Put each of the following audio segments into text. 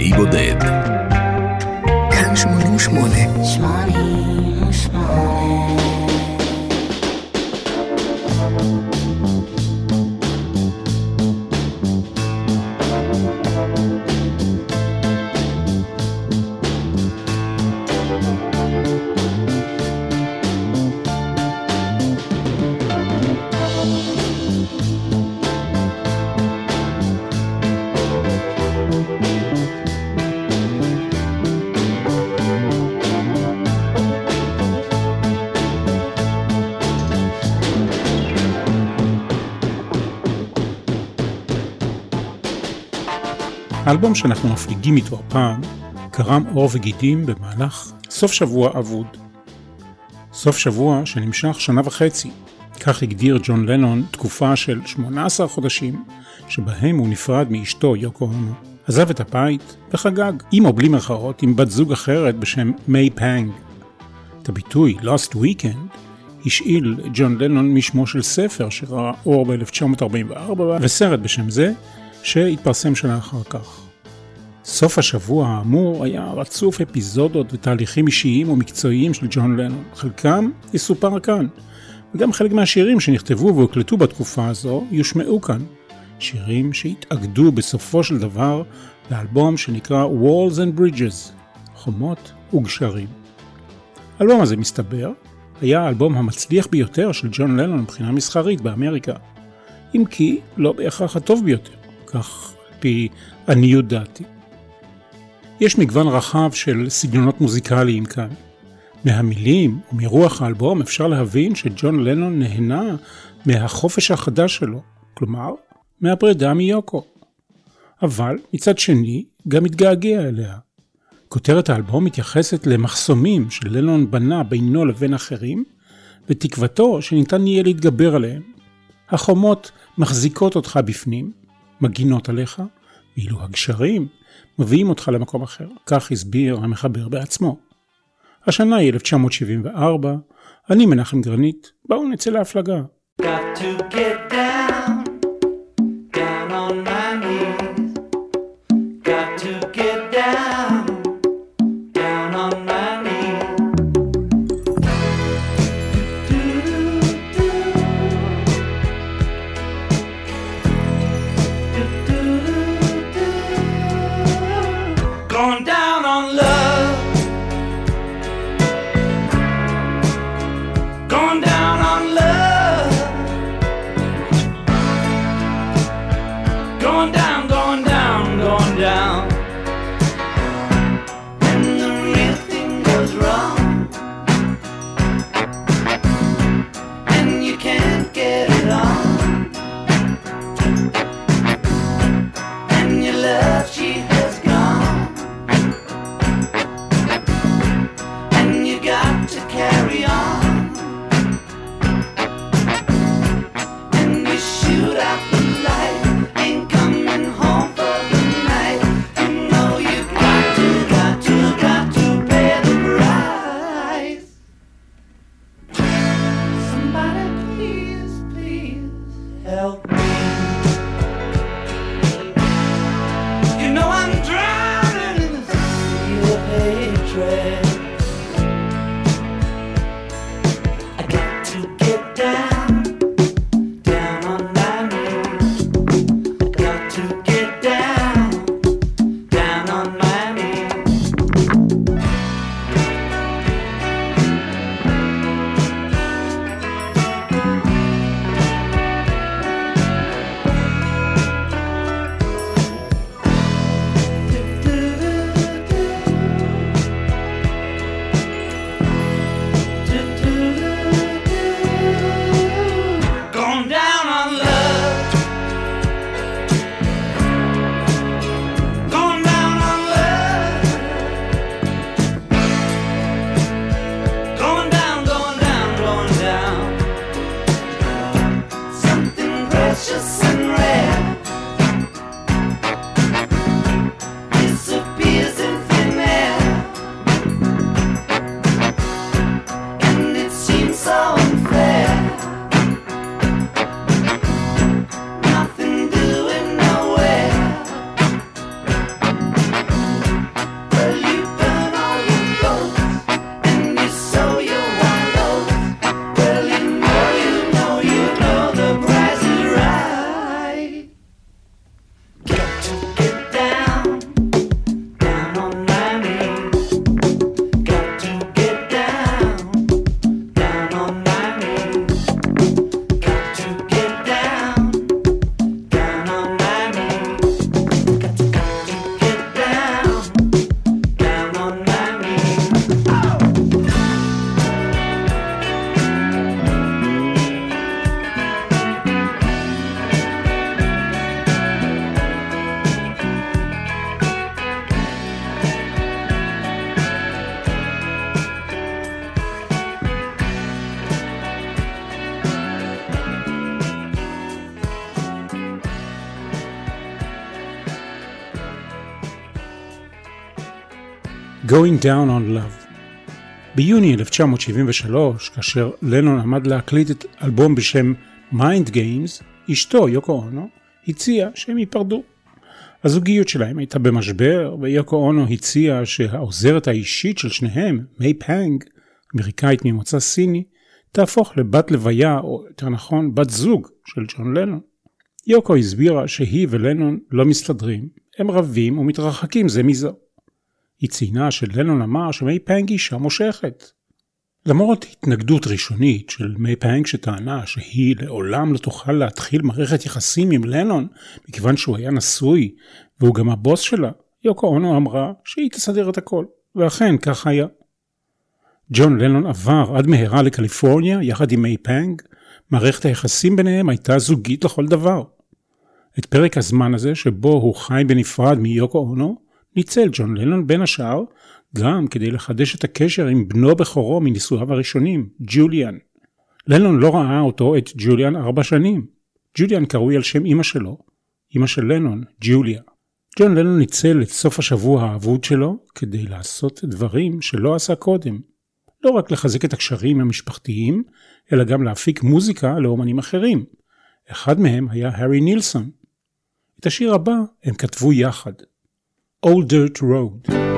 באי בודד. כאן 88. 88 האלבום שאנחנו מפליגים איתו הפעם קרם עור וגידים במהלך סוף שבוע אבוד. סוף שבוע שנמשך שנה וחצי, כך הגדיר ג'ון לנון תקופה של 18 חודשים שבהם הוא נפרד מאשתו יוקו הונו. עזב את הבית וחגג, עם או בלי מירכאות, עם בת זוג אחרת בשם מיי פאנג. את הביטוי Lost Weekend השאיל ג'ון לנון משמו של ספר שראה אור ב-1944 וסרט בשם זה שהתפרסם שנה אחר כך. סוף השבוע האמור היה רצוף אפיזודות ותהליכים אישיים ומקצועיים של ג'ון לנון, חלקם יסופר כאן, וגם חלק מהשירים שנכתבו והוקלטו בתקופה הזו יושמעו כאן, שירים שהתאגדו בסופו של דבר לאלבום שנקרא Walls and Bridges, חומות וגשרים. האלבום הזה מסתבר היה האלבום המצליח ביותר של ג'ון לנון מבחינה מסחרית באמריקה, אם כי לא בהכרח הטוב ביותר. כך על פי עניות דעתי. יש מגוון רחב של סגנונות מוזיקליים כאן. מהמילים ומרוח האלבום אפשר להבין שג'ון לנון נהנה מהחופש החדש שלו, כלומר, מהפרידה מיוקו. אבל מצד שני, גם מתגעגע אליה. כותרת האלבום מתייחסת למחסומים שלנון בנה בינו לבין אחרים, ותקוותו שניתן יהיה להתגבר עליהם. החומות מחזיקות אותך בפנים, מגינות עליך, ואילו הגשרים מביאים אותך למקום אחר. כך הסביר המחבר בעצמו. השנה היא 1974, אני מנחם גרנית, בואו נצא להפלגה. Going Down on Love. ביוני 1973, כאשר לנון עמד להקליט את אלבום בשם Mind Games, אשתו, יוקו אונו, הציעה שהם ייפרדו. הזוגיות שלהם הייתה במשבר, ויוקו אונו הציעה שהעוזרת האישית של שניהם, מיי פאנג, אמריקאית ממוצא סיני, תהפוך לבת לוויה, או יותר נכון, בת זוג של ג'ון לנון. יוקו הסבירה שהיא ולנון לא מסתדרים, הם רבים ומתרחקים זה מזו. היא ציינה שלנון אמר שמי פאנג אישה מושכת. למרות התנגדות ראשונית של מי פאנג שטענה שהיא לעולם לא תוכל להתחיל מערכת יחסים עם לנון מכיוון שהוא היה נשוי והוא גם הבוס שלה, יוקו אונו אמרה שהיא תסדר את הכל, ואכן כך היה. ג'ון לנון עבר עד מהרה לקליפורניה יחד עם מי פאנג, מערכת היחסים ביניהם הייתה זוגית לכל דבר. את פרק הזמן הזה שבו הוא חי בנפרד מיוקו אונו, ניצל ג'ון לנון בין השאר גם כדי לחדש את הקשר עם בנו בכורו מנישואיו הראשונים, ג'וליאן. לנון לא ראה אותו, את ג'וליאן, ארבע שנים. ג'וליאן קרוי על שם אמא שלו, אמא של לנון, ג'וליה. ג'ון לנון ניצל את סוף השבוע האבוד שלו כדי לעשות דברים שלא עשה קודם. לא רק לחזק את הקשרים המשפחתיים, אלא גם להפיק מוזיקה לאומנים אחרים. אחד מהם היה הארי נילסון. את השיר הבא הם כתבו יחד. Old Dirt Road.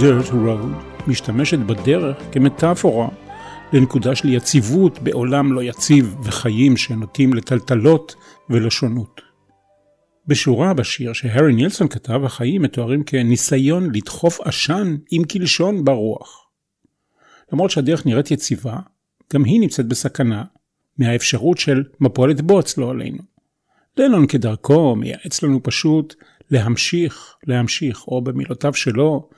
Dirt Road משתמשת בדרך כמטאפורה לנקודה של יציבות בעולם לא יציב וחיים שנוטים לטלטלות ולשונות. בשורה בשיר שהארי נילסון כתב, החיים מתוארים כניסיון לדחוף עשן עם קלשון ברוח. למרות שהדרך נראית יציבה, גם היא נמצאת בסכנה מהאפשרות של מפולת בוץ לא עלינו. לנון כדרכו מייעץ לנו פשוט להמשיך, להמשיך, או במילותיו שלו,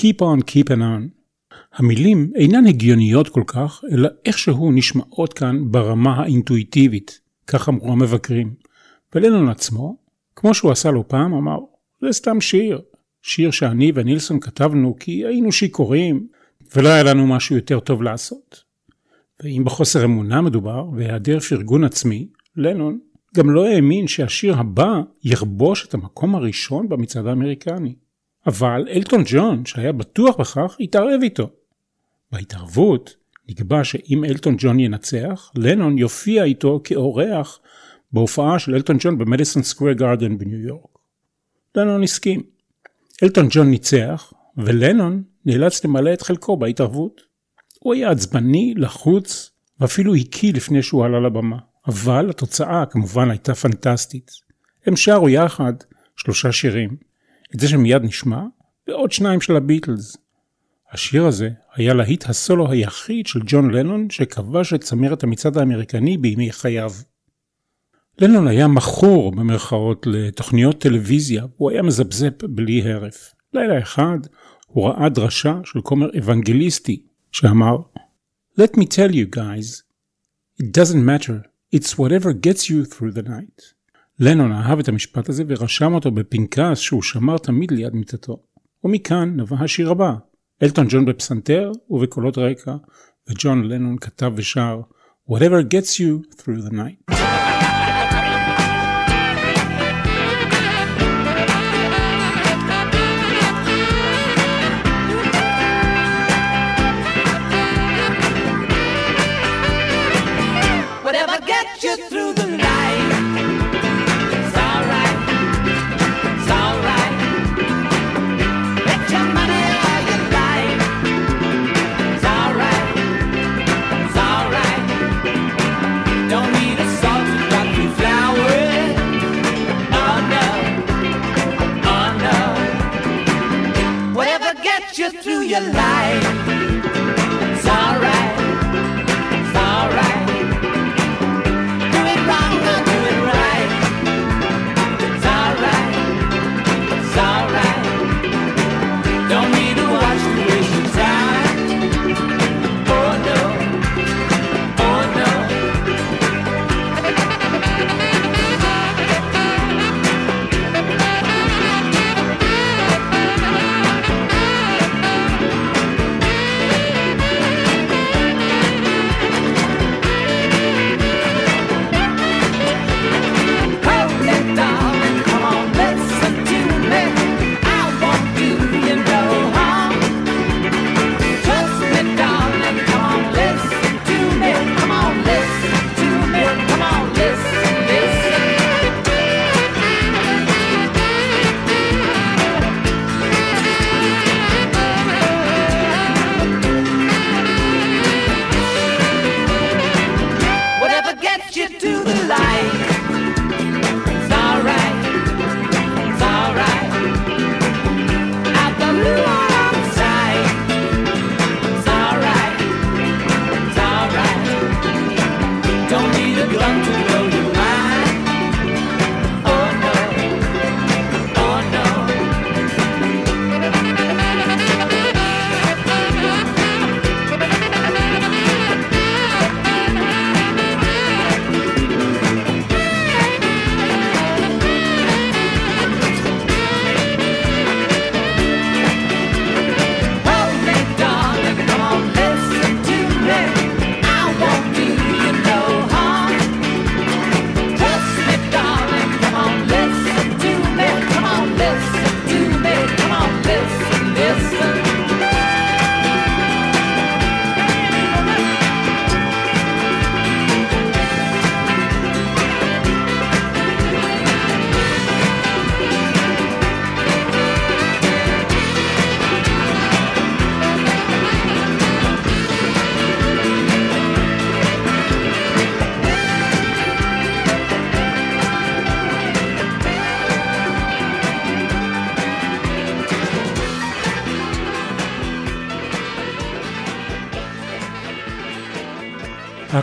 Keep on keeping on. המילים אינן הגיוניות כל כך, אלא איכשהו נשמעות כאן ברמה האינטואיטיבית, כך אמרו המבקרים. ולנון עצמו, כמו שהוא עשה לו פעם, אמר, זה סתם שיר. שיר שאני ונילסון כתבנו כי היינו שיכורים, ולא היה לנו משהו יותר טוב לעשות. ואם בחוסר אמונה מדובר, והיעדר פרגון עצמי, לנון גם לא האמין שהשיר הבא יכבוש את המקום הראשון במצעד האמריקני. אבל אלטון ג'ון, שהיה בטוח בכך, התערב איתו. בהתערבות נקבע שאם אלטון ג'ון ינצח, לנון יופיע איתו כאורח בהופעה של אלטון ג'ון במדיסון סקוויר גארדן בניו יורק. לנון הסכים. אלטון ג'ון ניצח, ולנון נאלץ למלא את חלקו בהתערבות. הוא היה עצבני, לחוץ, ואפילו הקיא לפני שהוא עלה לבמה. אבל התוצאה כמובן הייתה פנטסטית. הם שרו יחד שלושה שירים, את זה שמיד נשמע, ועוד שניים של הביטלס. השיר הזה היה להיט הסולו היחיד של ג'ון לנון שכבש את צמרת המצעד האמריקני בימי חייו. לנון היה מכור במרכאות לתוכניות טלוויזיה, הוא היה מזפזפ בלי הרף. לילה אחד הוא ראה דרשה של כומר אוונגליסטי שאמר Let me tell you guys, it doesn't matter, it's whatever gets you through the night. לנון אהב את המשפט הזה ורשם אותו בפנקס שהוא שמר תמיד ליד מיטתו. ומכאן נבע השיר הבא, אלטון ג'ון בפסנתר ובקולות רקע, וג'ון לנון כתב ושר Whatever gets you through the night.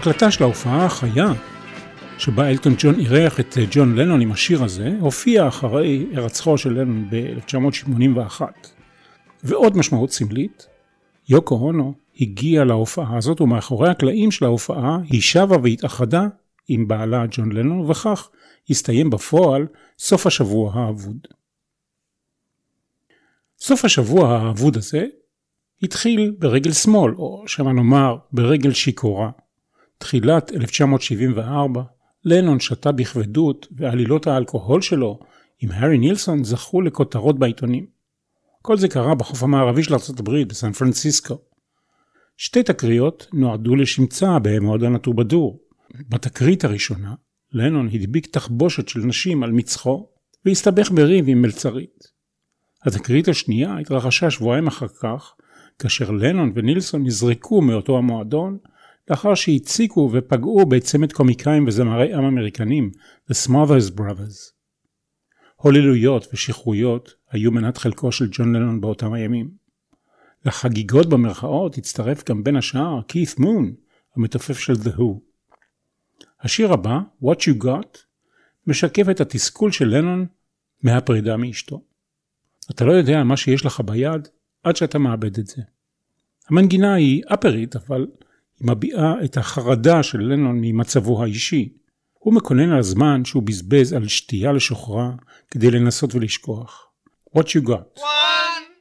ההקלטה של ההופעה החיה, שבה אלטון ג'ון אירח את ג'ון לנון עם השיר הזה, הופיעה אחרי הרצחו של לנון ב-1981. ועוד משמעות סמלית, יוקו הונו הגיעה להופעה הזאת ומאחורי הקלעים של ההופעה היא שבה והתאחדה עם בעלה ג'ון לנון וכך הסתיים בפועל סוף השבוע האבוד. סוף השבוע האבוד הזה התחיל ברגל שמאל, או שמא נאמר ברגל שיכורה. תחילת 1974, לנון שתה בכבדות ועלילות האלכוהול שלו עם הארי נילסון זכו לכותרות בעיתונים. כל זה קרה בחוף המערבי של ארה"ב בסן פרנסיסקו. שתי תקריות נועדו לשמצה במועדון הטרובדור. בתקרית הראשונה, לנון הדביק תחבושת של נשים על מצחו והסתבך בריב עם מלצרית. התקרית השנייה התרחשה שבועיים אחר כך, כאשר לנון ונילסון נזרקו מאותו המועדון לאחר שהציקו ופגעו בצמד קומיקאים וזמרי עם אמריקנים, The Smothers Brothers. הוללויות ושחרויות היו מנת חלקו של ג'ון לנון באותם הימים. לחגיגות במרכאות הצטרף גם בין השאר כית' מון, המתופף של The Who. השיר הבא, What You Got, משקף את התסכול של לנון מהפרידה מאשתו. אתה לא יודע מה שיש לך ביד עד שאתה מאבד את זה. המנגינה היא אפרית, אבל היא מביעה את החרדה של לנון ממצבו האישי. הוא מקונן על הזמן שהוא בזבז על שתייה לשוחרה כדי לנסות ולשכוח. What you got? One.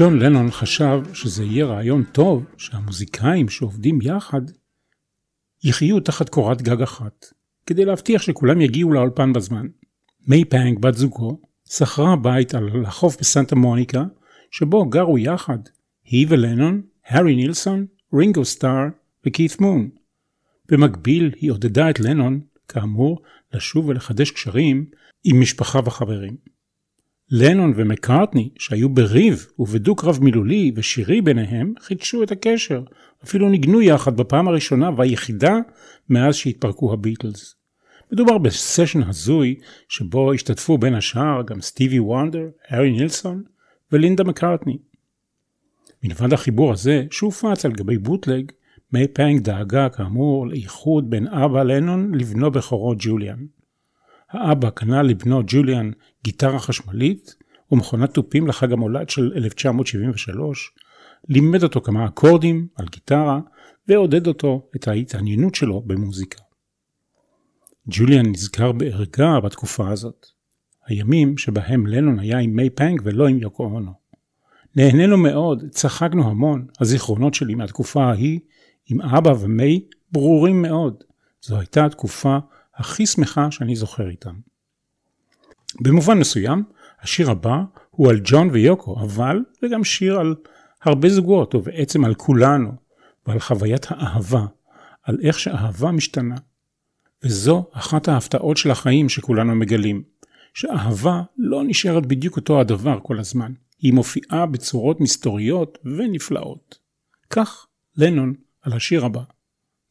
ג'ון לנון חשב שזה יהיה רעיון טוב שהמוזיקאים שעובדים יחד יחיו תחת קורת גג אחת, כדי להבטיח שכולם יגיעו לאולפן בזמן. מיי פאנג, בת זוגו, שכרה בית על החוף בסנטה מוניקה, שבו גרו יחד היא ולנון, הארי נילסון, רינגו סטאר וכית מון. במקביל היא עודדה את לנון, כאמור, לשוב ולחדש קשרים עם משפחה וחברים. לנון ומקארטני, שהיו בריב ובדו-קרב מילולי ושירי ביניהם, חידשו את הקשר, אפילו ניגנו יחד בפעם הראשונה והיחידה מאז שהתפרקו הביטלס. מדובר בסשן הזוי שבו השתתפו בין השאר גם סטיבי וונדר, הארי נילסון ולינדה מקארטני. מלבד החיבור הזה, שהופץ על גבי בוטלג, מיי פנג דאגה כאמור לאיחוד בין אבא לנון לבנו בכורו ג'וליאן. האבא קנה לבנו ג'וליאן גיטרה חשמלית ומכונת תופים לחג המולד של 1973, לימד אותו כמה אקורדים על גיטרה ועודד אותו את ההתעניינות שלו במוזיקה. ג'וליאן נזכר בערגה בתקופה הזאת, הימים שבהם לנון היה עם מיי פנג ולא עם יוקו אונו. נהנינו מאוד, צחקנו המון, הזיכרונות שלי מהתקופה ההיא עם אבא ומיי ברורים מאוד. זו הייתה התקופה הכי שמחה שאני זוכר איתם. במובן מסוים, השיר הבא הוא על ג'ון ויוקו, אבל זה גם שיר על הרבה זוגות, ובעצם על כולנו, ועל חוויית האהבה, על איך שאהבה משתנה. וזו אחת ההפתעות של החיים שכולנו מגלים, שאהבה לא נשארת בדיוק אותו הדבר כל הזמן, היא מופיעה בצורות מסתוריות ונפלאות. כך לנון על השיר הבא,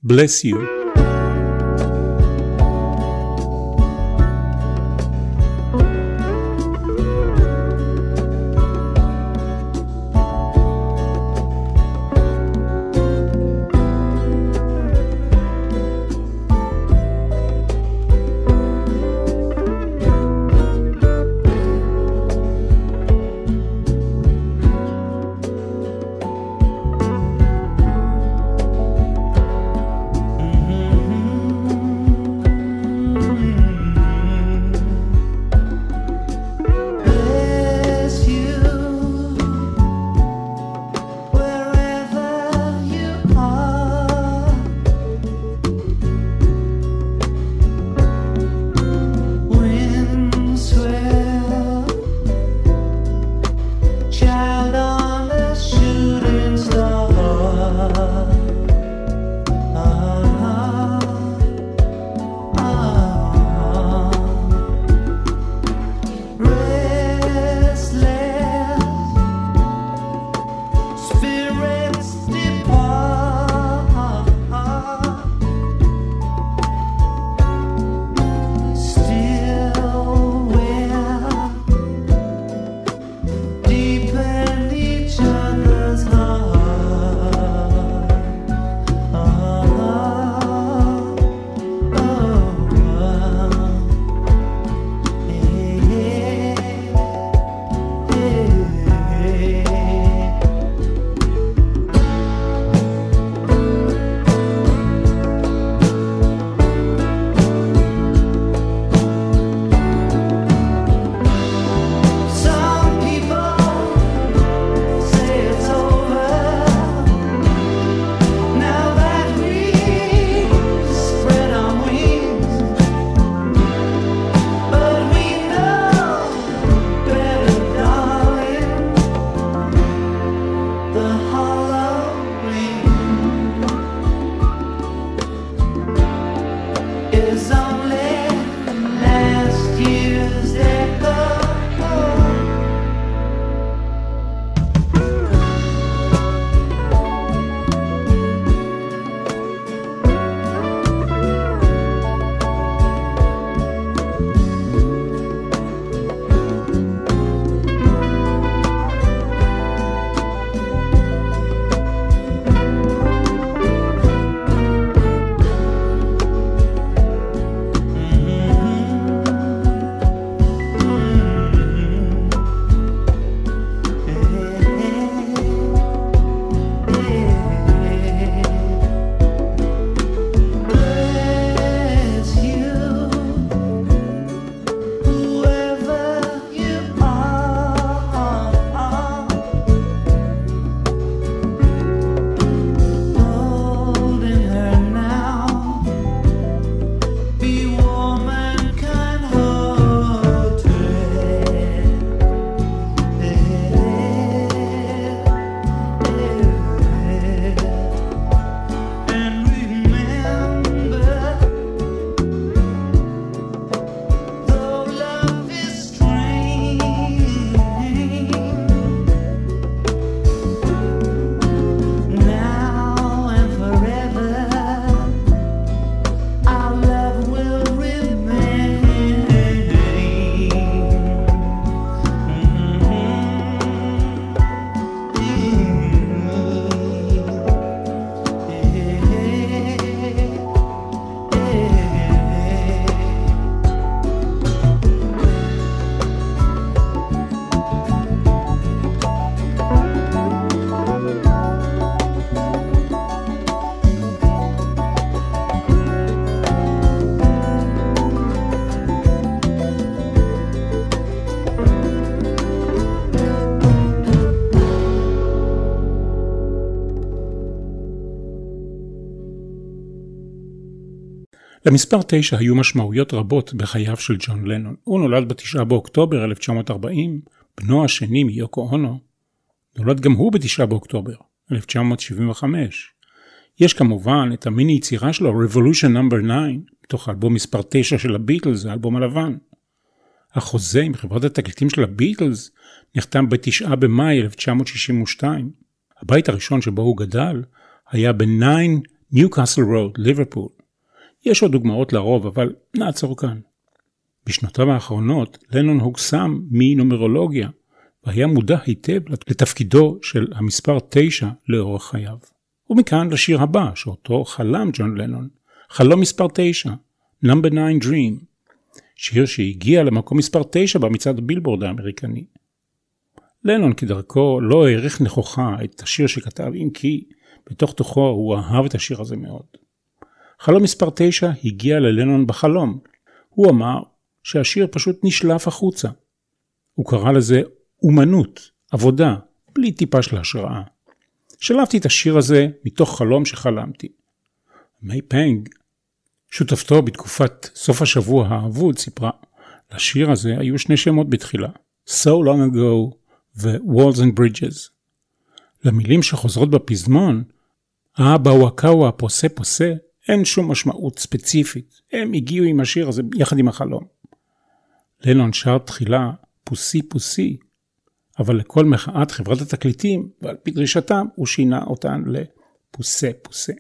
Bless You. למספר 9 היו משמעויות רבות בחייו של ג'ון לנון. הוא נולד ב-9 באוקטובר 1940, בנו השני מיוקו אונו, נולד גם הוא ב-9 באוקטובר 1975. יש כמובן את המיני יצירה שלו, Revolution No. 9, מתוך האלבום מספר 9 של הביטלס, האלבום הלבן. החוזה עם חברת התקליטים של הביטלס נחתם ב-9 במאי 1962. הבית הראשון שבו הוא גדל היה ב-9 ניוקאסל רוד, ליברפול. יש עוד דוגמאות לרוב, אבל נעצור כאן. בשנותיו האחרונות, לנון הוקסם מנומרולוגיה, והיה מודע היטב לתפקידו של המספר 9 לאורך חייו. ומכאן לשיר הבא, שאותו חלם ג'ון לנון, חלום מספר 9, Number 9 Dream, שיר שהגיע למקום מספר 9 במצעד הבילבורד האמריקני. לנון כדרכו לא העריך נכוחה את השיר שכתב, אם כי בתוך תוכו הוא אהב את השיר הזה מאוד. חלום מספר 9 הגיע ללנון בחלום. הוא אמר שהשיר פשוט נשלף החוצה. הוא קרא לזה אומנות, עבודה, בלי טיפה של השראה. שלפתי את השיר הזה מתוך חלום שחלמתי. מי פנג, שותפתו בתקופת סוף השבוע האבוד, סיפרה, לשיר הזה היו שני שמות בתחילה, So Long Ago ו-Walls and Bridges. למילים שחוזרות בפזמון, האבא וואקאווה פוסה פוסה, אין שום משמעות ספציפית, הם הגיעו עם השיר הזה יחד עם החלום. לנון שר תחילה פוסי פוסי, אבל לכל מחאת חברת התקליטים, ועל פי דרישתם, הוא שינה אותן לפוסה פוסה.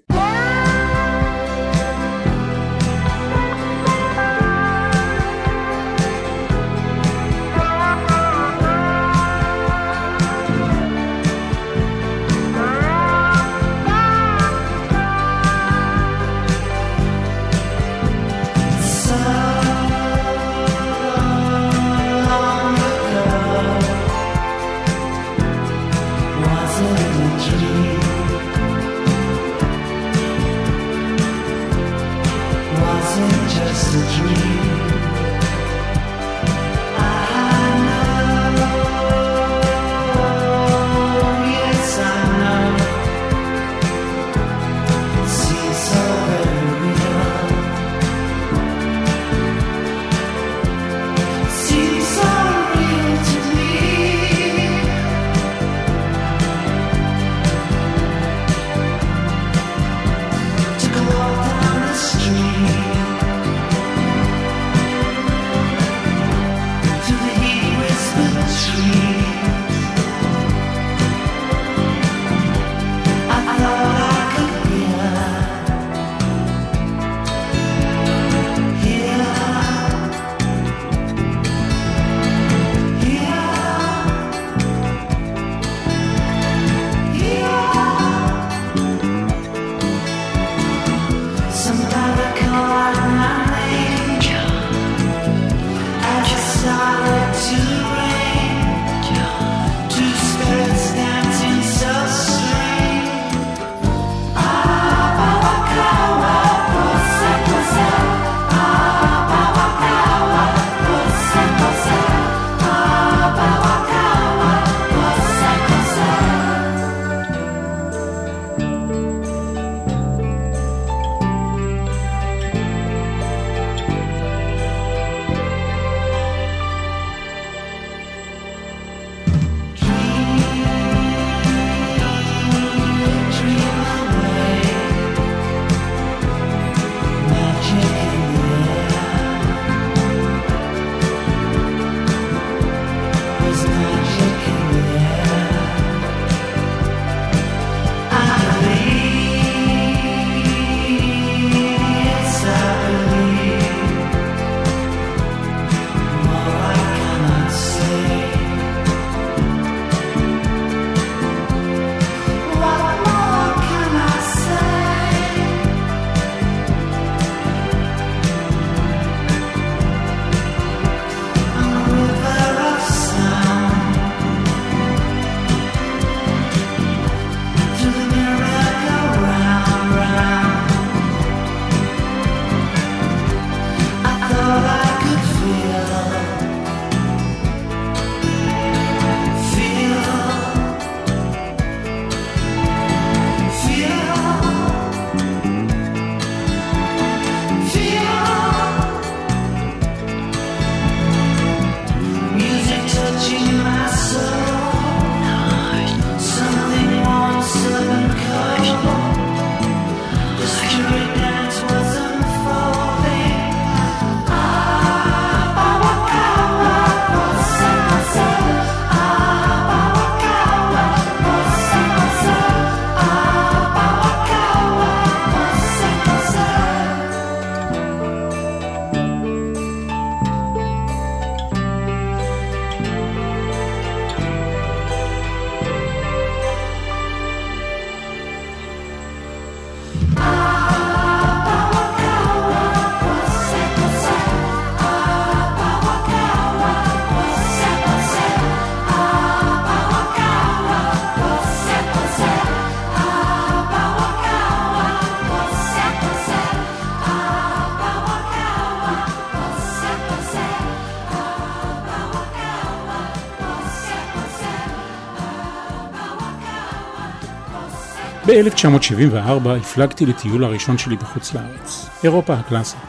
ב-1974 הפלגתי לטיול הראשון שלי בחוץ לארץ, אירופה הקלאסית.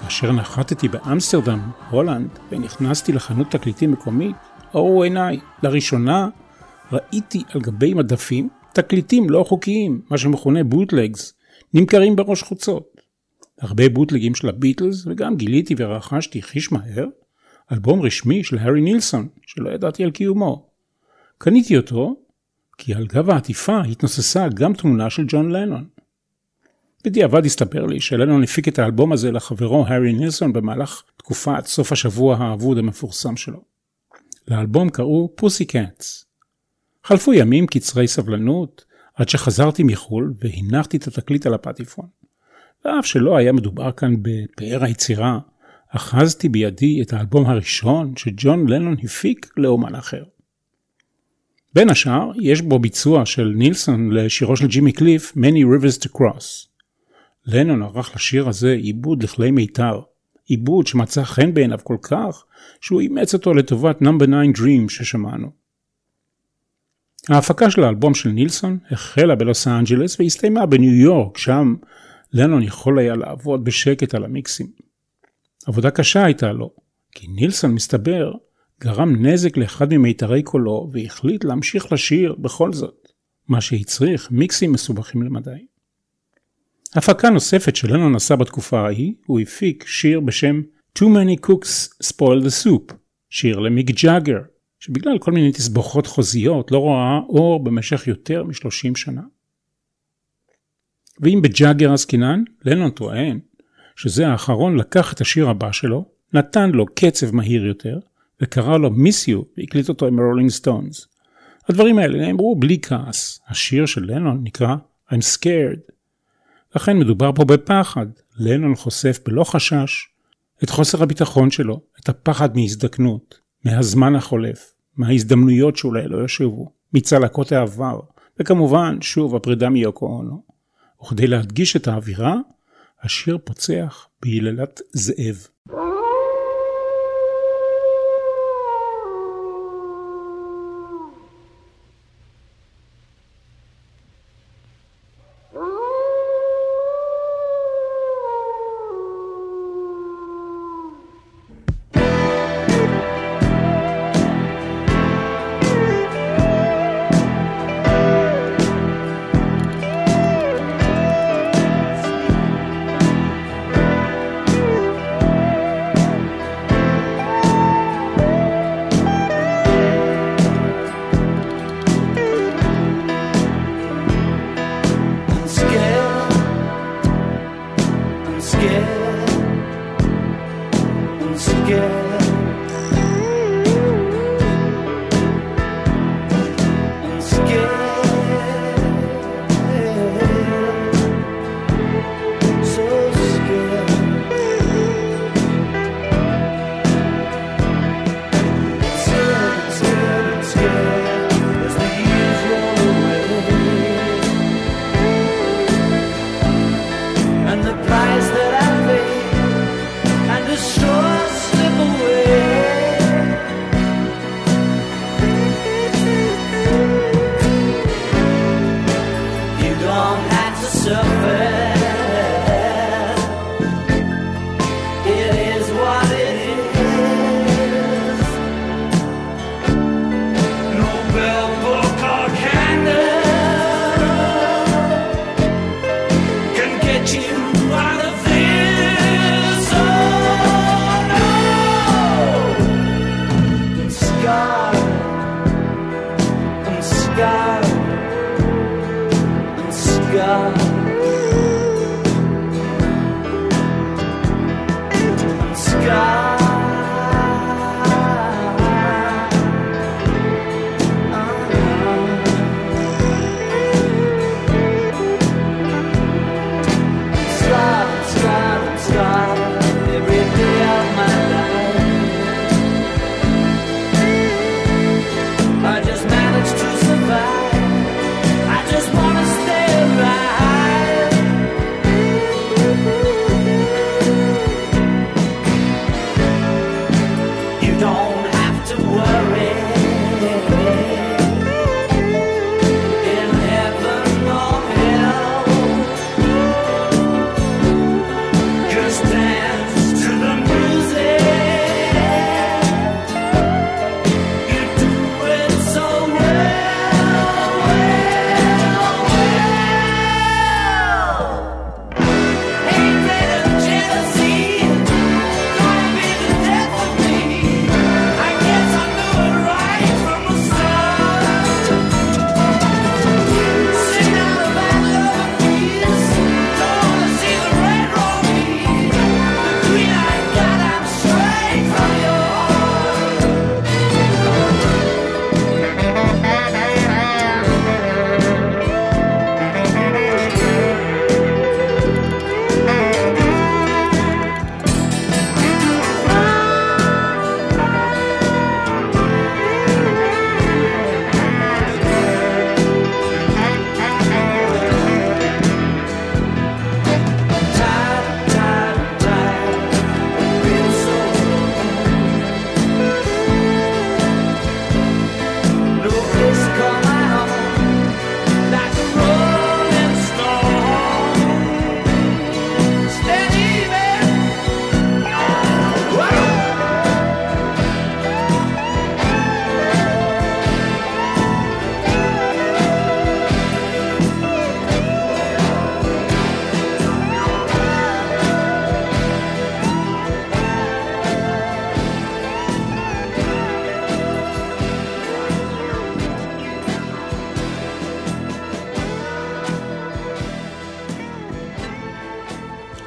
כאשר נחתתי באמסטרדם, הולנד, ונכנסתי לחנות תקליטים מקומית, אורו עיניי, לראשונה ראיתי על גבי מדפים תקליטים לא חוקיים, מה שמכונה בוטלגס, נמכרים בראש חוצות. הרבה בוטלגים של הביטלס, וגם גיליתי ורכשתי חיש מהר, אלבום רשמי של הארי נילסון, שלא ידעתי על קיומו. קניתי אותו, כי על גב העטיפה התנוססה גם תמונה של ג'ון לנון. בדיעבד הסתבר לי שלנון הפיק את האלבום הזה לחברו הארי נילסון במהלך תקופת סוף השבוע האבוד המפורסם שלו. לאלבום קראו פוסי קאטס. חלפו ימים קצרי סבלנות עד שחזרתי מחו"ל והנחתי את התקליט על הפטיפון. ואף שלא היה מדובר כאן בפאר היצירה, אחזתי בידי את האלבום הראשון שג'ון לנון הפיק לאומן אחר. בין השאר, יש בו ביצוע של נילסון לשירו של ג'ימי קליף, Many Rivers to Cross. לנון ערך לשיר הזה עיבוד לכלי מיתר, עיבוד שמצא חן בעיניו כל כך, שהוא אימץ אותו לטובת נאמבר 9 Dream ששמענו. ההפקה של האלבום של נילסון החלה בלוס אנג'לס והסתיימה בניו יורק, שם לנון יכול היה לעבוד בשקט על המיקסים. עבודה קשה הייתה לו, כי נילסון מסתבר גרם נזק לאחד ממיתרי קולו והחליט להמשיך לשיר בכל זאת, מה שהצריך מיקסים מסובכים למדי. הפקה נוספת שלנו נסע בתקופה ההיא, הוא הפיק שיר בשם Too Many Cooks Spoil the Soup, שיר למיק ג'אגר, שבגלל כל מיני תסבוכות חוזיות לא רואה אור במשך יותר מ-30 שנה. ואם בג'אגר עסקינן, לנון טוען שזה האחרון לקח את השיר הבא שלו, נתן לו קצב מהיר יותר, וקרא לו Miss You והקליט אותו עם הרולינג סטונס. הדברים האלה נאמרו בלי כעס. השיר של לנון נקרא I'm scared. לכן מדובר פה בפחד. לנון חושף בלא חשש את חוסר הביטחון שלו, את הפחד מהזדקנות, מהזמן החולף, מההזדמנויות שאולי לא ישובו, מצלקות העבר, וכמובן, שוב, הפרידה מיוקו אונו. וכדי להדגיש את האווירה, השיר פוצח בהיללת זאב.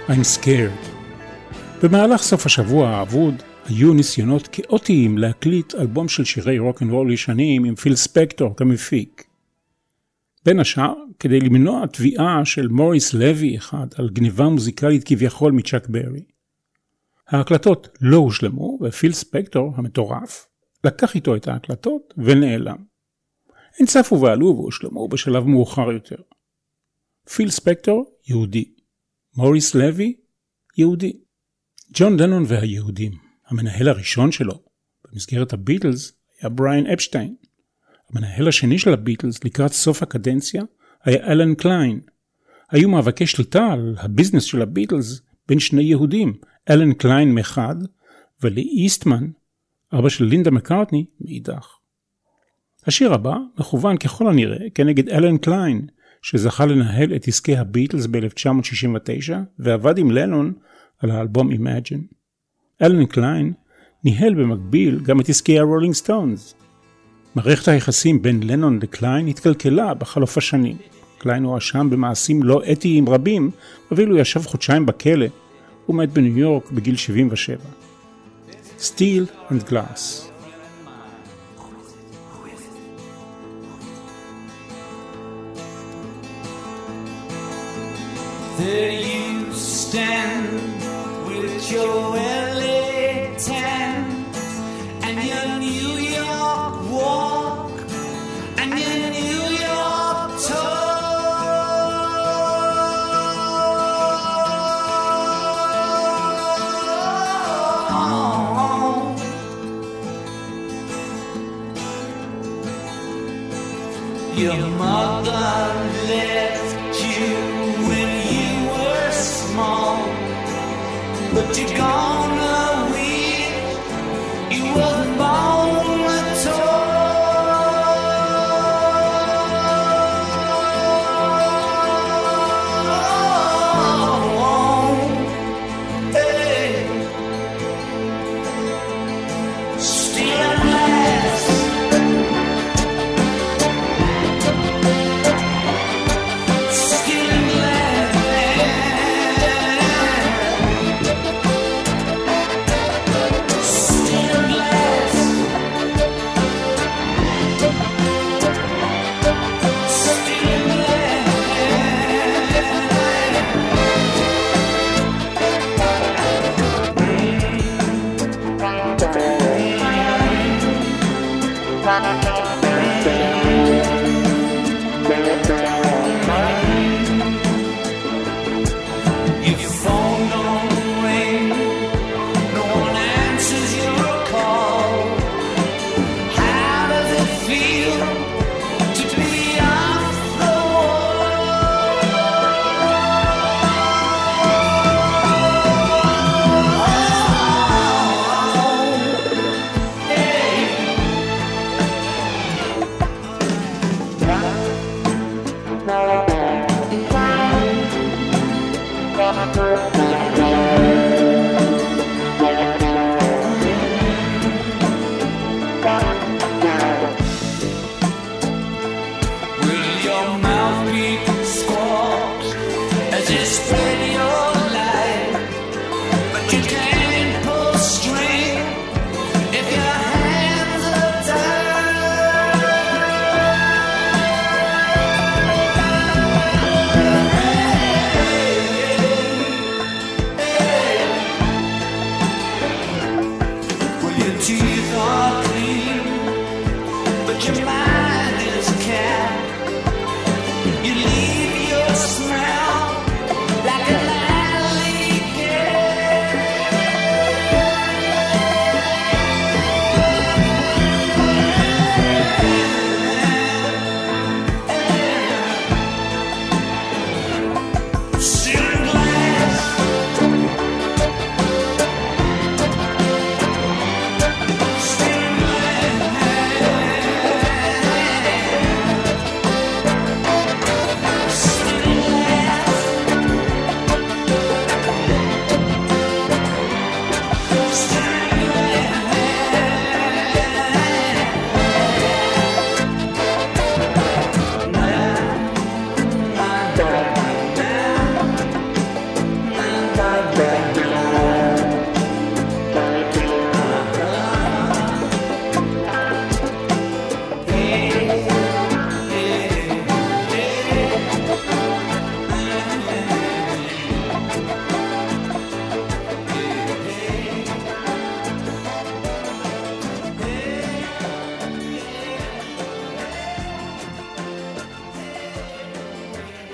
I'm Scared. במהלך סוף השבוע האבוד היו ניסיונות כאוטיים להקליט אלבום של שירי רוק אנד רול ישנים עם פיל ספקטור כמפיק. בין השאר, כדי למנוע תביעה של מוריס לוי אחד על גניבה מוזיקלית כביכול מצ'אק ברי. ההקלטות לא הושלמו, ופיל ספקטור המטורף לקח איתו את ההקלטות ונעלם. הן צפו ועלו והושלמו בשלב מאוחר יותר. פיל ספקטור, יהודי. מוריס לוי, יהודי. ג'ון לנון והיהודים, המנהל הראשון שלו במסגרת הביטלס היה בריאן אפשטיין. המנהל השני של הביטלס לקראת סוף הקדנציה היה אלן קליין. היו מאבקי שליטה על הביזנס של הביטלס בין שני יהודים, אלן קליין מחד ולי איסטמן, אבא של לינדה מקארטני, מאידך. השיר הבא מכוון ככל הנראה כנגד אלן קליין, שזכה לנהל את עסקי הביטלס ב-1969 ועבד עם לנון על האלבום Imagine. אלן קליין ניהל במקביל גם את עסקי הרולינג סטונס. מערכת היחסים בין לנון לקליין התקלקלה בחלוף השנים. קליין הואשם במעשים לא אתיים רבים, ואף ישב חודשיים בכלא, הוא מת בניו יורק בגיל 77. Steel and Glass There you stand with your LA tan and your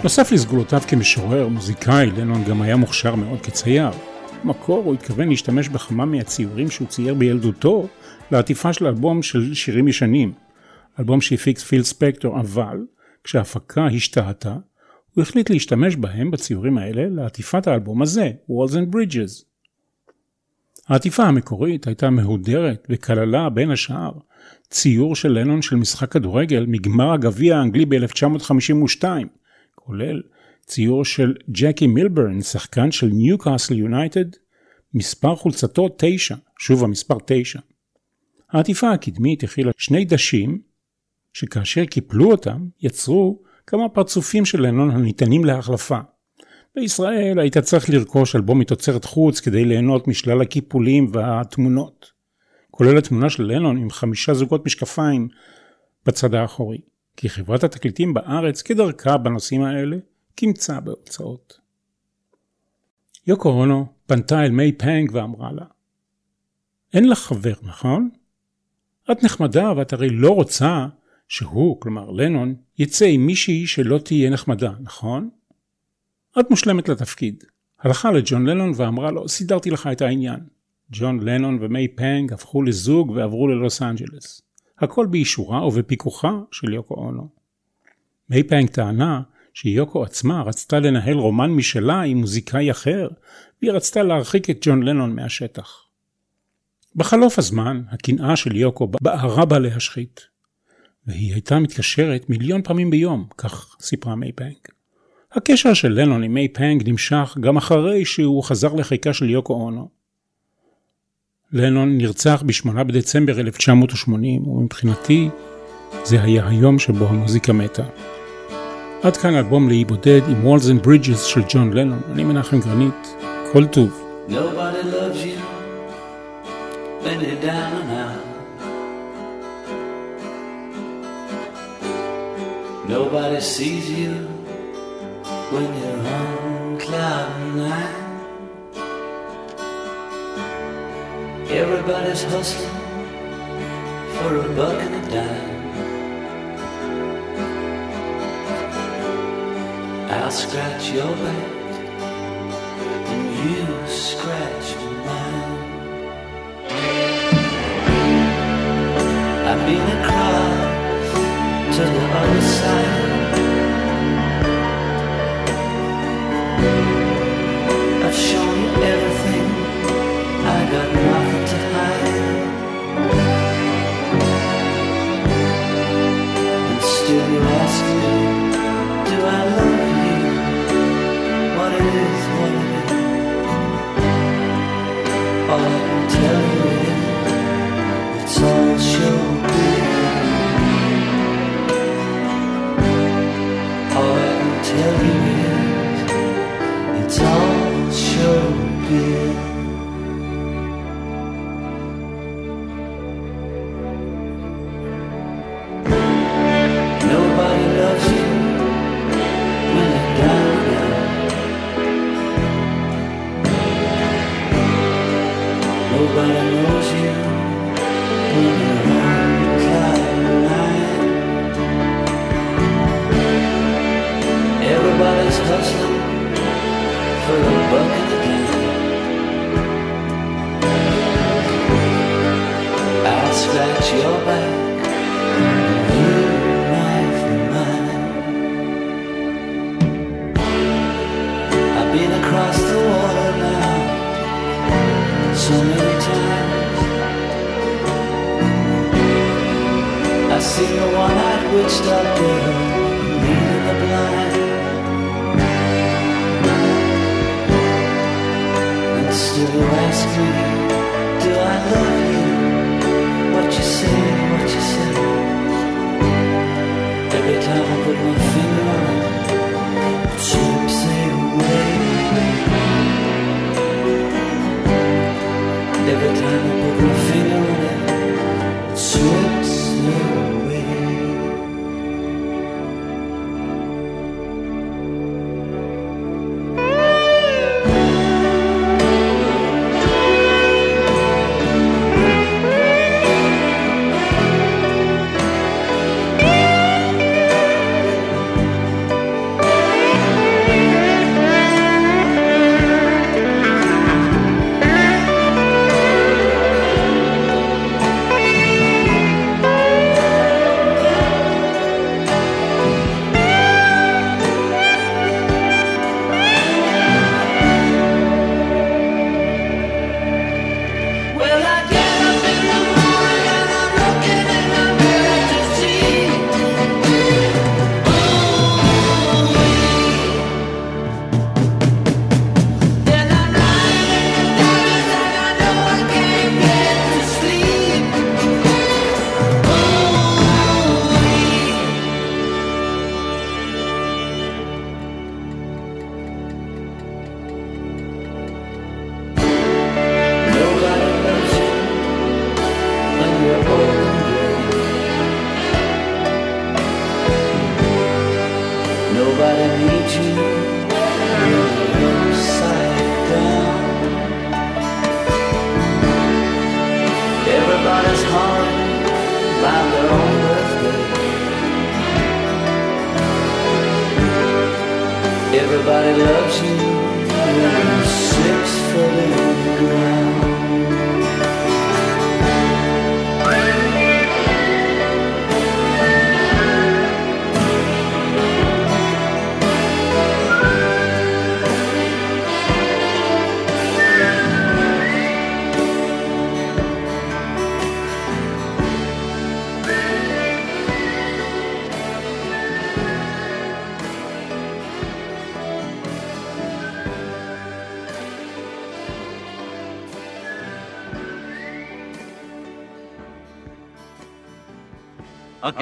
נוסף לסגולותיו כמשורר, מוזיקאי, לנון גם היה מוכשר מאוד כצייר. במקור הוא התכוון להשתמש בכמה מהציורים שהוא צייר בילדותו לעטיפה של אלבום של שירים ישנים. אלבום שהפיק פיל ספקטור, אבל כשההפקה השתהתה, הוא החליט להשתמש בהם, בציורים האלה, לעטיפת האלבום הזה, Walls and Bridges. העטיפה המקורית הייתה מהודרת וכללה בין השאר ציור של לנון של משחק כדורגל מגמר הגביע האנגלי ב-1952, כולל ציור של ג'קי מילברן, שחקן של ניוקאסל יונייטד, מספר חולצתו 9, שוב המספר 9. העטיפה הקדמית הכילה שני דשים, שכאשר קיפלו אותם, יצרו כמה פרצופים של לנון הניתנים להחלפה. בישראל היית צריך לרכוש אלבום מתוצרת חוץ כדי ליהנות משלל הקיפולים והתמונות. כולל התמונה של לנון עם חמישה זוגות משקפיים בצד האחורי. כי חברת התקליטים בארץ, כדרכה בנושאים האלה, קימצה בהוצאות. יוקו אונו פנתה אל מיי פנג ואמרה לה, אין לך חבר, נכון? את נחמדה ואת הרי לא רוצה שהוא, כלומר לנון, יצא עם מישהי שלא תהיה נחמדה, נכון? את מושלמת לתפקיד. הלכה לג'ון לנון ואמרה לו, סידרתי לך את העניין. ג'ון לנון ומיי פנג הפכו לזוג ועברו ללוס אנג'לס. הכל באישורה ובפיקוחה של יוקו אונו. מיי פנג טענה שיוקו עצמה רצתה לנהל רומן משלה עם מוזיקאי אחר, והיא רצתה להרחיק את ג'ון לנון מהשטח. בחלוף הזמן, הקנאה של יוקו בערה בה להשחית. והיא הייתה מתקשרת מיליון פעמים ביום, כך סיפרה מיי פנג. הקשר של לנון עם מיי פנג נמשך גם אחרי שהוא חזר לחיקה של יוקו אונו. לנון נרצח ב-8 בדצמבר 1980, ומבחינתי זה היה היום שבו המוזיקה מתה. עד כאן אלבום לאי בודד עם Walls and Bridges של ג'ון לנון. אני מנחם גרנית, כל טוב. Nobody sees you when you're on cloud nine. Everybody's hustling for a buck and a dime. I'll scratch your back and you scratch mine. I've been across to the other side.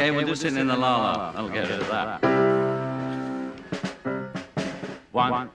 Okay, we'll, just sitting in the la la. I'll get rid of that. One.